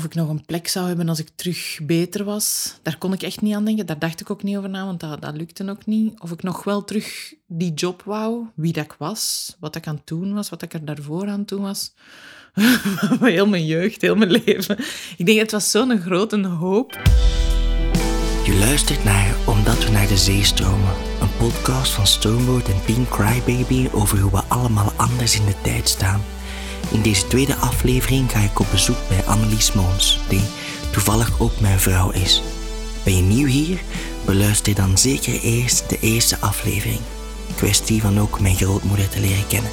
of ik nog een plek zou hebben als ik terug beter was. Daar kon ik echt niet aan denken. Daar dacht ik ook niet over na, want dat, dat lukte ook niet. Of ik nog wel terug die job wou, wie dat ik was, wat ik aan het doen was, wat ik er daarvoor aan het doen was. heel mijn jeugd, heel mijn leven. Ik denk, het was zo'n grote hoop. Je luistert naar Omdat we naar de zee stromen. Een podcast van Stoneboat en Pink Crybaby over hoe we allemaal anders in de tijd staan. In deze tweede aflevering ga ik op bezoek bij Annelies Moons, die toevallig ook mijn vrouw is. Ben je nieuw hier? Beluister dan zeker eerst de eerste aflevering. Kwestie van ook mijn grootmoeder te leren kennen.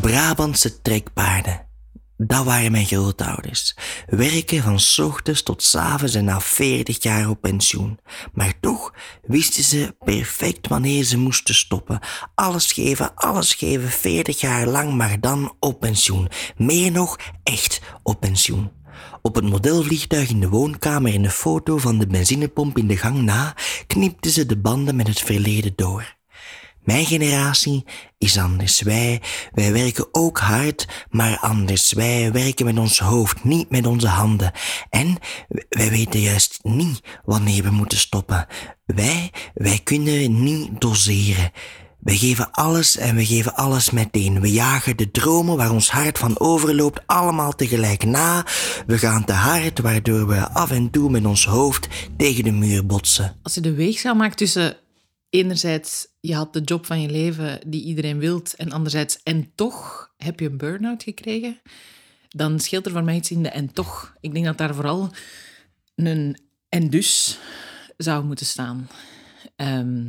Brabantse trekpaarden. Dat waren mijn grootouders. Werken van ochtends tot avonds en na 40 jaar op pensioen. Maar toch wisten ze perfect wanneer ze moesten stoppen. Alles geven, alles geven, 40 jaar lang, maar dan op pensioen. Meer nog, echt op pensioen. Op het modelvliegtuig in de woonkamer en de foto van de benzinepomp in de gang na knipten ze de banden met het verleden door. Mijn generatie is anders. Wij, wij werken ook hard, maar anders. Wij werken met ons hoofd, niet met onze handen. En wij weten juist niet wanneer we moeten stoppen. Wij, wij kunnen niet doseren. We geven alles en we geven alles meteen. We jagen de dromen waar ons hart van overloopt allemaal tegelijk na. We gaan te hard, waardoor we af en toe met ons hoofd tegen de muur botsen. Als je de weegschaal maakt tussen enerzijds, je had de job van je leven die iedereen wilt, en anderzijds, en toch heb je een burn-out gekregen, dan scheelt er voor mij iets in de en toch. Ik denk dat daar vooral een en dus zou moeten staan. Ehm,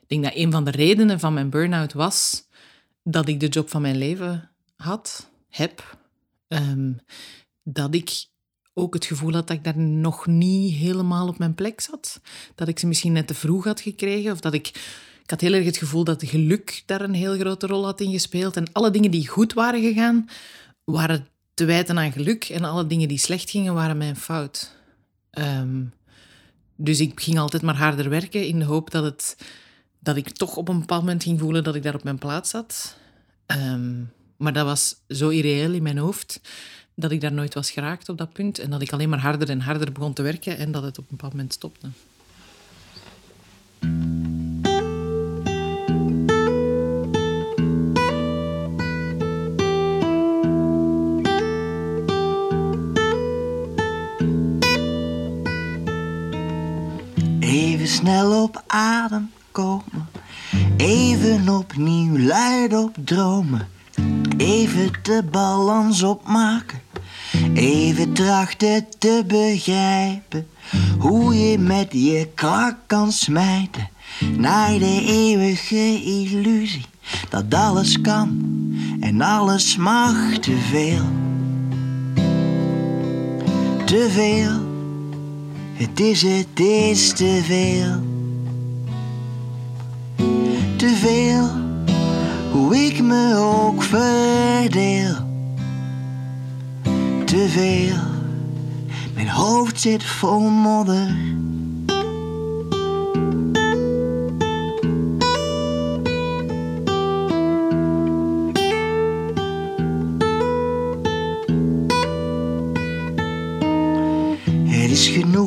ik denk dat een van de redenen van mijn burn-out was dat ik de job van mijn leven had, heb. Ehm, dat ik ook het gevoel had dat ik daar nog niet helemaal op mijn plek zat. Dat ik ze misschien net te vroeg had gekregen. Of dat ik... Ik had heel erg het gevoel dat geluk daar een heel grote rol had in gespeeld. En alle dingen die goed waren gegaan, waren te wijten aan geluk. En alle dingen die slecht gingen, waren mijn fout. Ehm, dus ik ging altijd maar harder werken in de hoop dat, het, dat ik toch op een bepaald moment ging voelen dat ik daar op mijn plaats zat. Ehm, maar dat was zo irreëel in mijn hoofd dat ik daar nooit was geraakt op dat punt. En dat ik alleen maar harder en harder begon te werken en dat het op een bepaald moment stopte. Snel op adem komen. Even opnieuw luid op dromen. Even de balans opmaken. Even trachten te begrijpen hoe je met je krak kan smijten naar de eeuwige illusie dat alles kan en alles mag te veel. Te veel, het is het is te veel. Te veel, hoe ik me ook verdeel te veel. Mijn hoofd zit vol modder.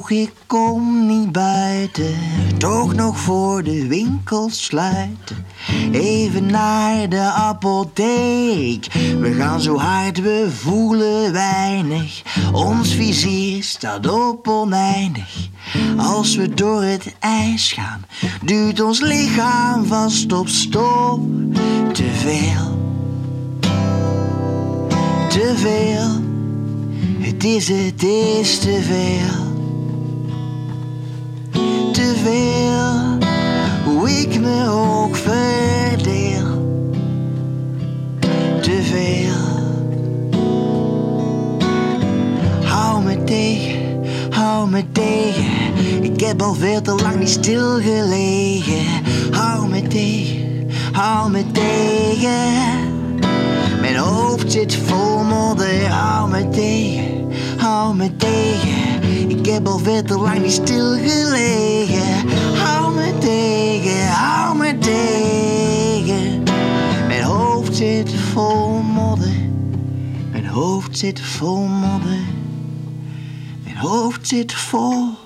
Ik kom niet buiten. Toch nog voor de winkel sluiten. Even naar de apotheek. We gaan zo hard, we voelen weinig. Ons vizier staat op oneindig. Als we door het ijs gaan, duwt ons lichaam vast op stop. Te veel. Te veel. Het is, het is te veel. Veel. Hoe ik me ook verdeel. Te veel. Hou me tegen, hou me tegen. Ik heb al veel te lang niet stilgelegen. Hou me tegen, hou me tegen. Mijn hoofd zit vol modder, hou me tegen, hou me tegen. Ik heb al veel te lang niet stilgelegen. Hou me tegen, hou me tegen. Mijn hoofd zit vol modder. Mijn hoofd zit vol modder. Mijn hoofd zit vol.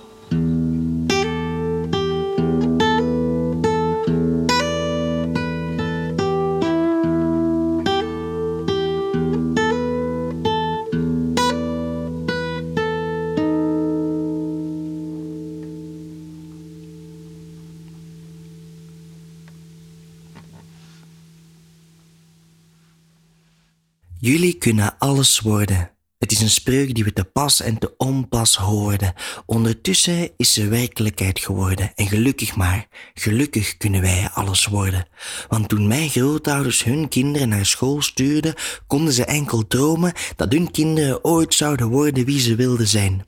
Jullie kunnen alles worden. Het is een spreuk die we te pas en te onpas hoorden. Ondertussen is ze werkelijkheid geworden. En gelukkig maar, gelukkig kunnen wij alles worden. Want toen mijn grootouders hun kinderen naar school stuurden, konden ze enkel dromen dat hun kinderen ooit zouden worden wie ze wilden zijn.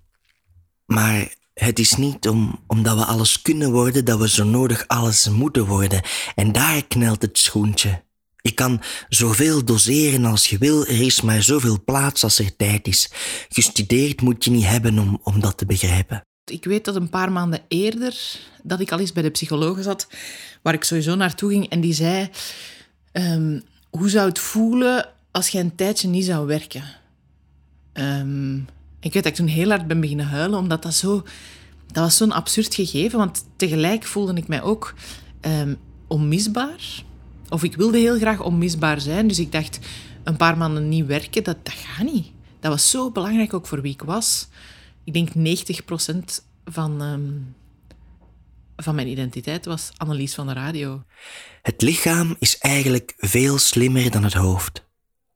Maar het is niet om, omdat we alles kunnen worden dat we zo nodig alles moeten worden. En daar knelt het schoentje. Je kan zoveel doseren als je wil, er is maar zoveel plaats als er tijd is. Gestudeerd moet je niet hebben om, om dat te begrijpen. Ik weet dat een paar maanden eerder dat ik al eens bij de psycholoog zat, waar ik sowieso naartoe ging, en die zei: ehm, Hoe zou het voelen als je een tijdje niet zou werken? Ehm, ik weet dat ik toen heel hard ben beginnen huilen, omdat dat zo. Dat was zo'n absurd gegeven, want tegelijk voelde ik mij ook um, onmisbaar. Of ik wilde heel graag onmisbaar zijn. Dus ik dacht, een paar maanden niet werken, dat, dat gaat niet. Dat was zo belangrijk ook voor wie ik was. Ik denk 90% van, um, van mijn identiteit was Annelies van de radio. Het lichaam is eigenlijk veel slimmer dan het hoofd.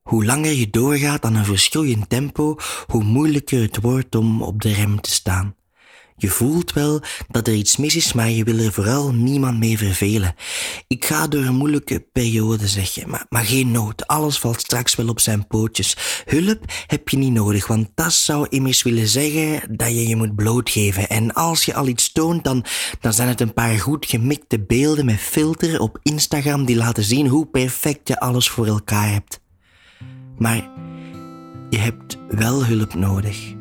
Hoe langer je doorgaat aan een verschroeiend tempo, hoe moeilijker het wordt om op de rem te staan. Je voelt wel dat er iets mis is, maar je wil er vooral niemand mee vervelen. Ik ga door een moeilijke periode, zeg je, maar, maar geen nood. Alles valt straks wel op zijn pootjes. Hulp heb je niet nodig, want dat zou immers willen zeggen dat je je moet blootgeven. En als je al iets toont, dan, dan zijn het een paar goed gemikte beelden met filter op Instagram die laten zien hoe perfect je alles voor elkaar hebt. Maar je hebt wel hulp nodig.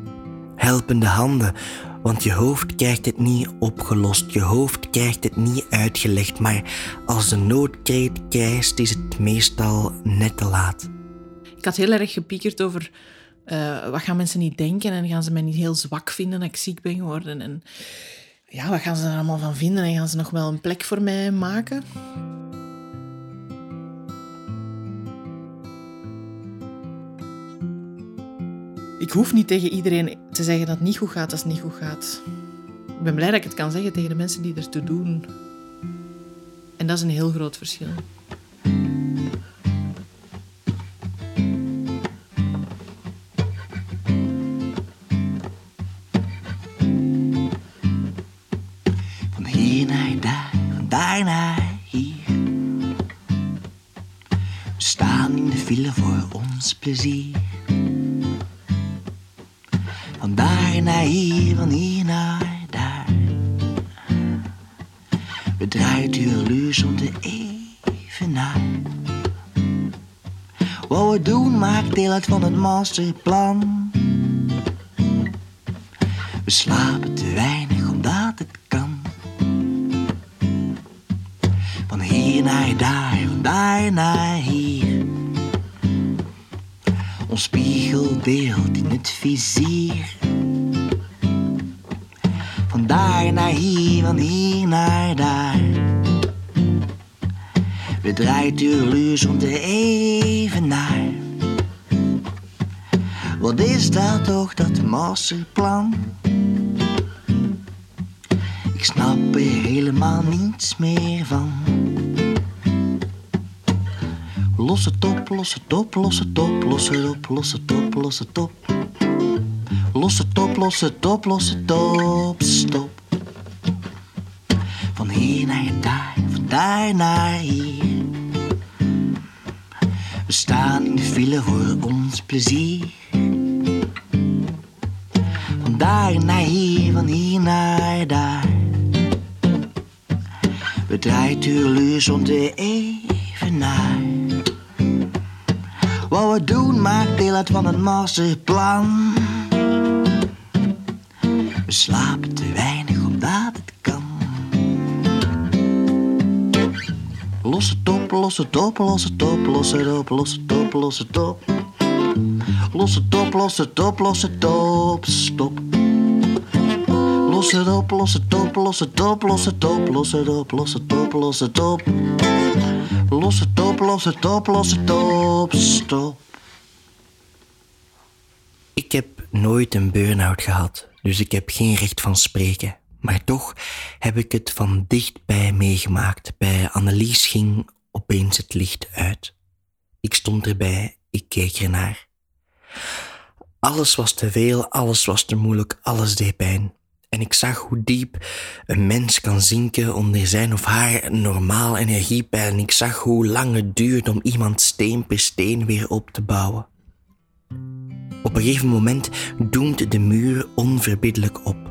Helpende handen want je hoofd krijgt het niet opgelost, je hoofd krijgt het niet uitgelegd, maar als de noodkreet krijgt, is het meestal net te laat. Ik had heel erg gepiekerd over uh, wat gaan mensen niet denken en gaan ze mij niet heel zwak vinden dat ik ziek ben geworden. En ja, wat gaan ze er allemaal van vinden en gaan ze nog wel een plek voor mij maken? Ik hoef niet tegen iedereen te zeggen dat het niet goed gaat als het niet goed gaat. Ik ben blij dat ik het kan zeggen tegen de mensen die ertoe doen. En dat is een heel groot verschil. Van hier naar daar, van daar naar hier. We staan in de file voor ons plezier. Wat we doen maakt deel uit van het masterplan. We slapen te weinig omdat het kan. Van hier naar daar, van daar naar hier. Ons spiegelbeeld in het vizier. Van daar naar hier, van hier naar daar. Draait uur om de even naar. Wat is dat toch, dat masterplan? Ik snap er helemaal niets meer van. Los het op, los het op, los het op, los het op, los het op, los het op. Los het op, los het op, los het op, stop. Van hier naar daar, van daar naar hier. We staan in de file voor ons plezier. Van daar naar hier, van hier naar daar. We draaien uurluurs om de even naar. Wat we doen maakt deel uit van het masterplan. We slapen te weinig los het op, los het op, stop. Los het op, los het op, los het op, los het op, los het op, los het op, los het op. Los het op, los het op, los het op, stop. Ik heb nooit een burn-out gehad, dus ik heb geen recht van spreken. Maar toch heb ik het van dichtbij meegemaakt. Bij Annelies ging opeens het licht uit. Ik stond erbij, ik keek ernaar. Alles was te veel, alles was te moeilijk, alles deed pijn. En ik zag hoe diep een mens kan zinken onder zijn of haar normaal energiepeil. En ik zag hoe lang het duurt om iemand steen per steen weer op te bouwen. Op een gegeven moment doemt de muur onverbiddelijk op.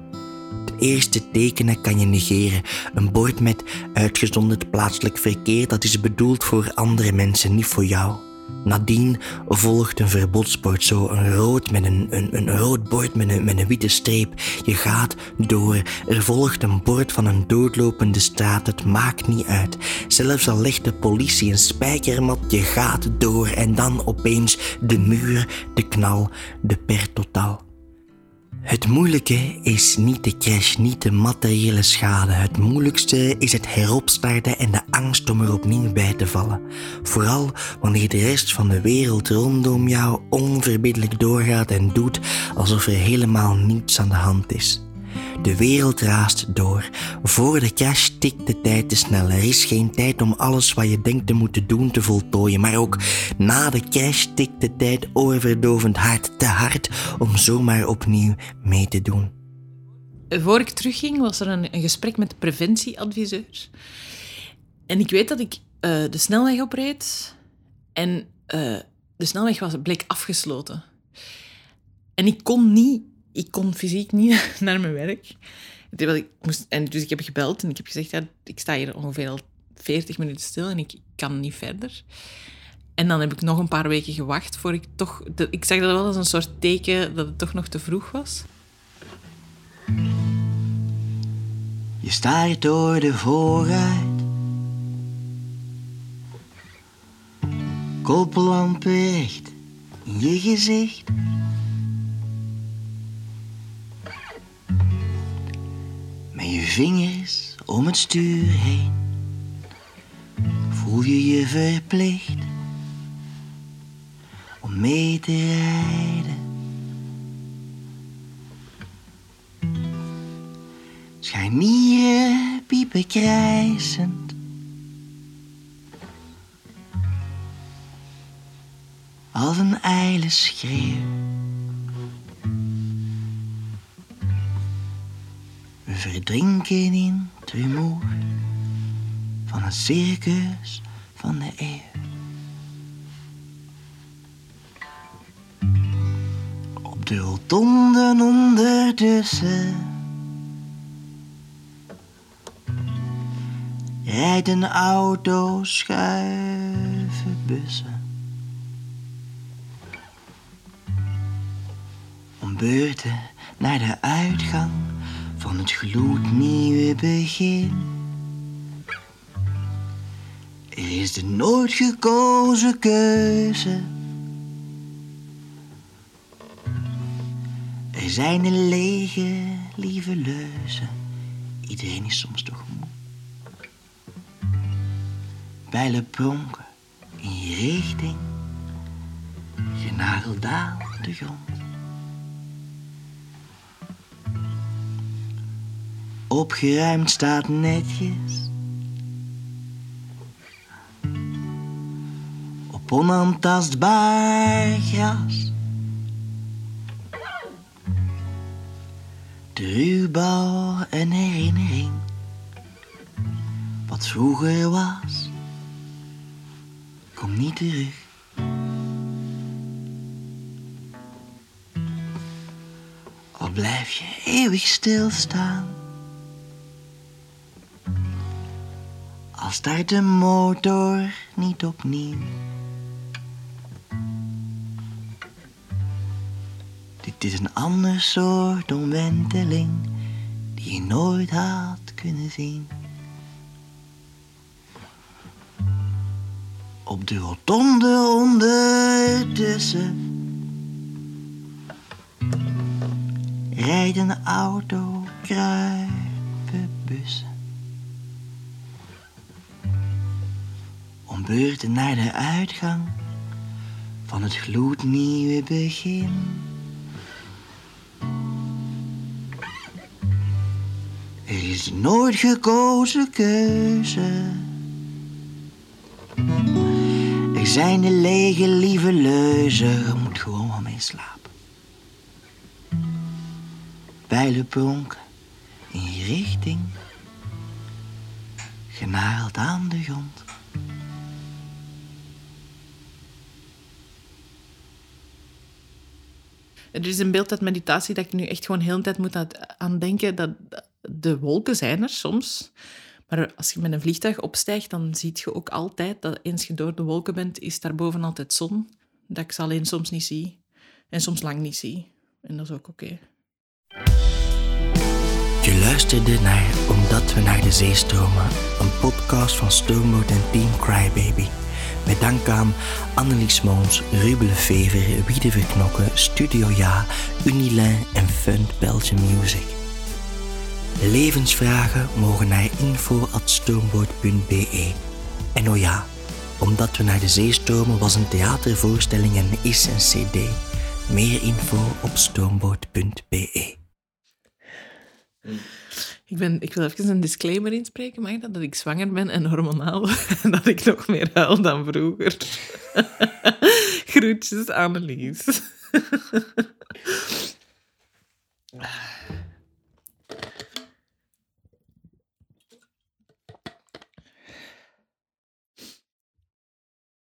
Eerste tekenen kan je negeren. Een bord met uitgezonderd plaatselijk verkeer, dat is bedoeld voor andere mensen, niet voor jou. Nadien volgt een verbodsbord, zo een rood met een, een, een rood bord met een, met een witte streep. Je gaat door. Er volgt een bord van een doodlopende straat. Het maakt niet uit. Zelfs al legt de politie een spijkermat, je gaat door. En dan opeens de muur, de knal, de per totaal. Het moeilijke is niet de crash, niet de materiële schade. Het moeilijkste is het heropstarten en de angst om er opnieuw bij te vallen. Vooral wanneer de rest van de wereld rondom jou onverbiddelijk doorgaat en doet alsof er helemaal niets aan de hand is. De wereld raast door. Voor de crash tikt de tijd te snel. Er is geen tijd om alles wat je denkt te moeten doen te voltooien. Maar ook na de crash tikt de tijd oorverdovend hard. Te hard om zomaar opnieuw mee te doen. Voor ik terugging was er een, gesprek met de preventieadviseur. En ik weet dat ik uh, de snelweg opreed. En uh, de snelweg was, bleek afgesloten. En ik kon niet ik kon fysiek niet naar mijn werk. Ik moest, en dus ik heb gebeld en ik heb gezegd, ja, ik sta hier ongeveer al 40 minuten stil en ik, kan niet verder. En dan heb ik nog een paar weken gewacht voor ik toch... ik zag dat wel als een soort teken dat het toch nog te vroeg was. Je staat door de vooruit. Koppellampen recht in je gezicht. Met je vingers om het stuur heen voel je je verplicht om mee te rijden. Scharnieren piepen krijzend. Als een ijle schreeuw. Verdrinken in het van het circus van de eeuw. Op de rotonde ondertussen rijdt een auto schuiven bussen. Om beurten naar de uitgang van het gloednieuwe begin. Is de nooit gekozen keuze. Er zijn de lege, lieve leuzen. Iedereen is soms toch moe. Bijlen pronken in je richting. Genageld de grond. Opgeruimd staat netjes. Op onaantastbaar gras. De ruwbouw een herinnering. Wat vroeger was, komt niet terug. Al blijf je eeuwig stilstaan. Al start de motor niet opnieuw. Dit is een ander soort omwenteling die je nooit had kunnen zien. Op de rotonde ondertussen rijden auto, kruipen bussen. Om beurten naar de uitgang van het gloednieuwe begin. Er is nooit gekozen keuze. Er zijn de lege lieve leuzen, moet gewoon wel mee slapen. Pijlen pronken in richting, genageld aan de grond. Er is een beeld uit meditatie dat ik nu echt gewoon de hele tijd moet aan- denken dat de wolken zijn er soms. Maar als je met een vliegtuig opstijgt, dan zie je ook altijd dat eens je door de wolken bent, is daarboven altijd zon. Dat ik ze alleen soms niet zie. En soms lang niet zie. En dat is ook oké. Je luisterde naar Omdat we naar de zee stromen, een podcast van Stoomboot en Team Crybaby. Met dank aan Annelies Moons, Ruben Lefever, Wiede Verknokken, Studio Ja, Unilin en Fund Belgium Music. Levensvragen mogen naar info.stoomboot.be. En oh ja, Omdat we naar de zee stromen was een theatervoorstelling en is een cd. Meer info op stoomboot.be. Ik, ben, ik wil even een disclaimer inspreken, mag dat? Dat ik zwanger ben en hormonaal. En dat ik nog meer huil dan vroeger. Groetjes, Annelies.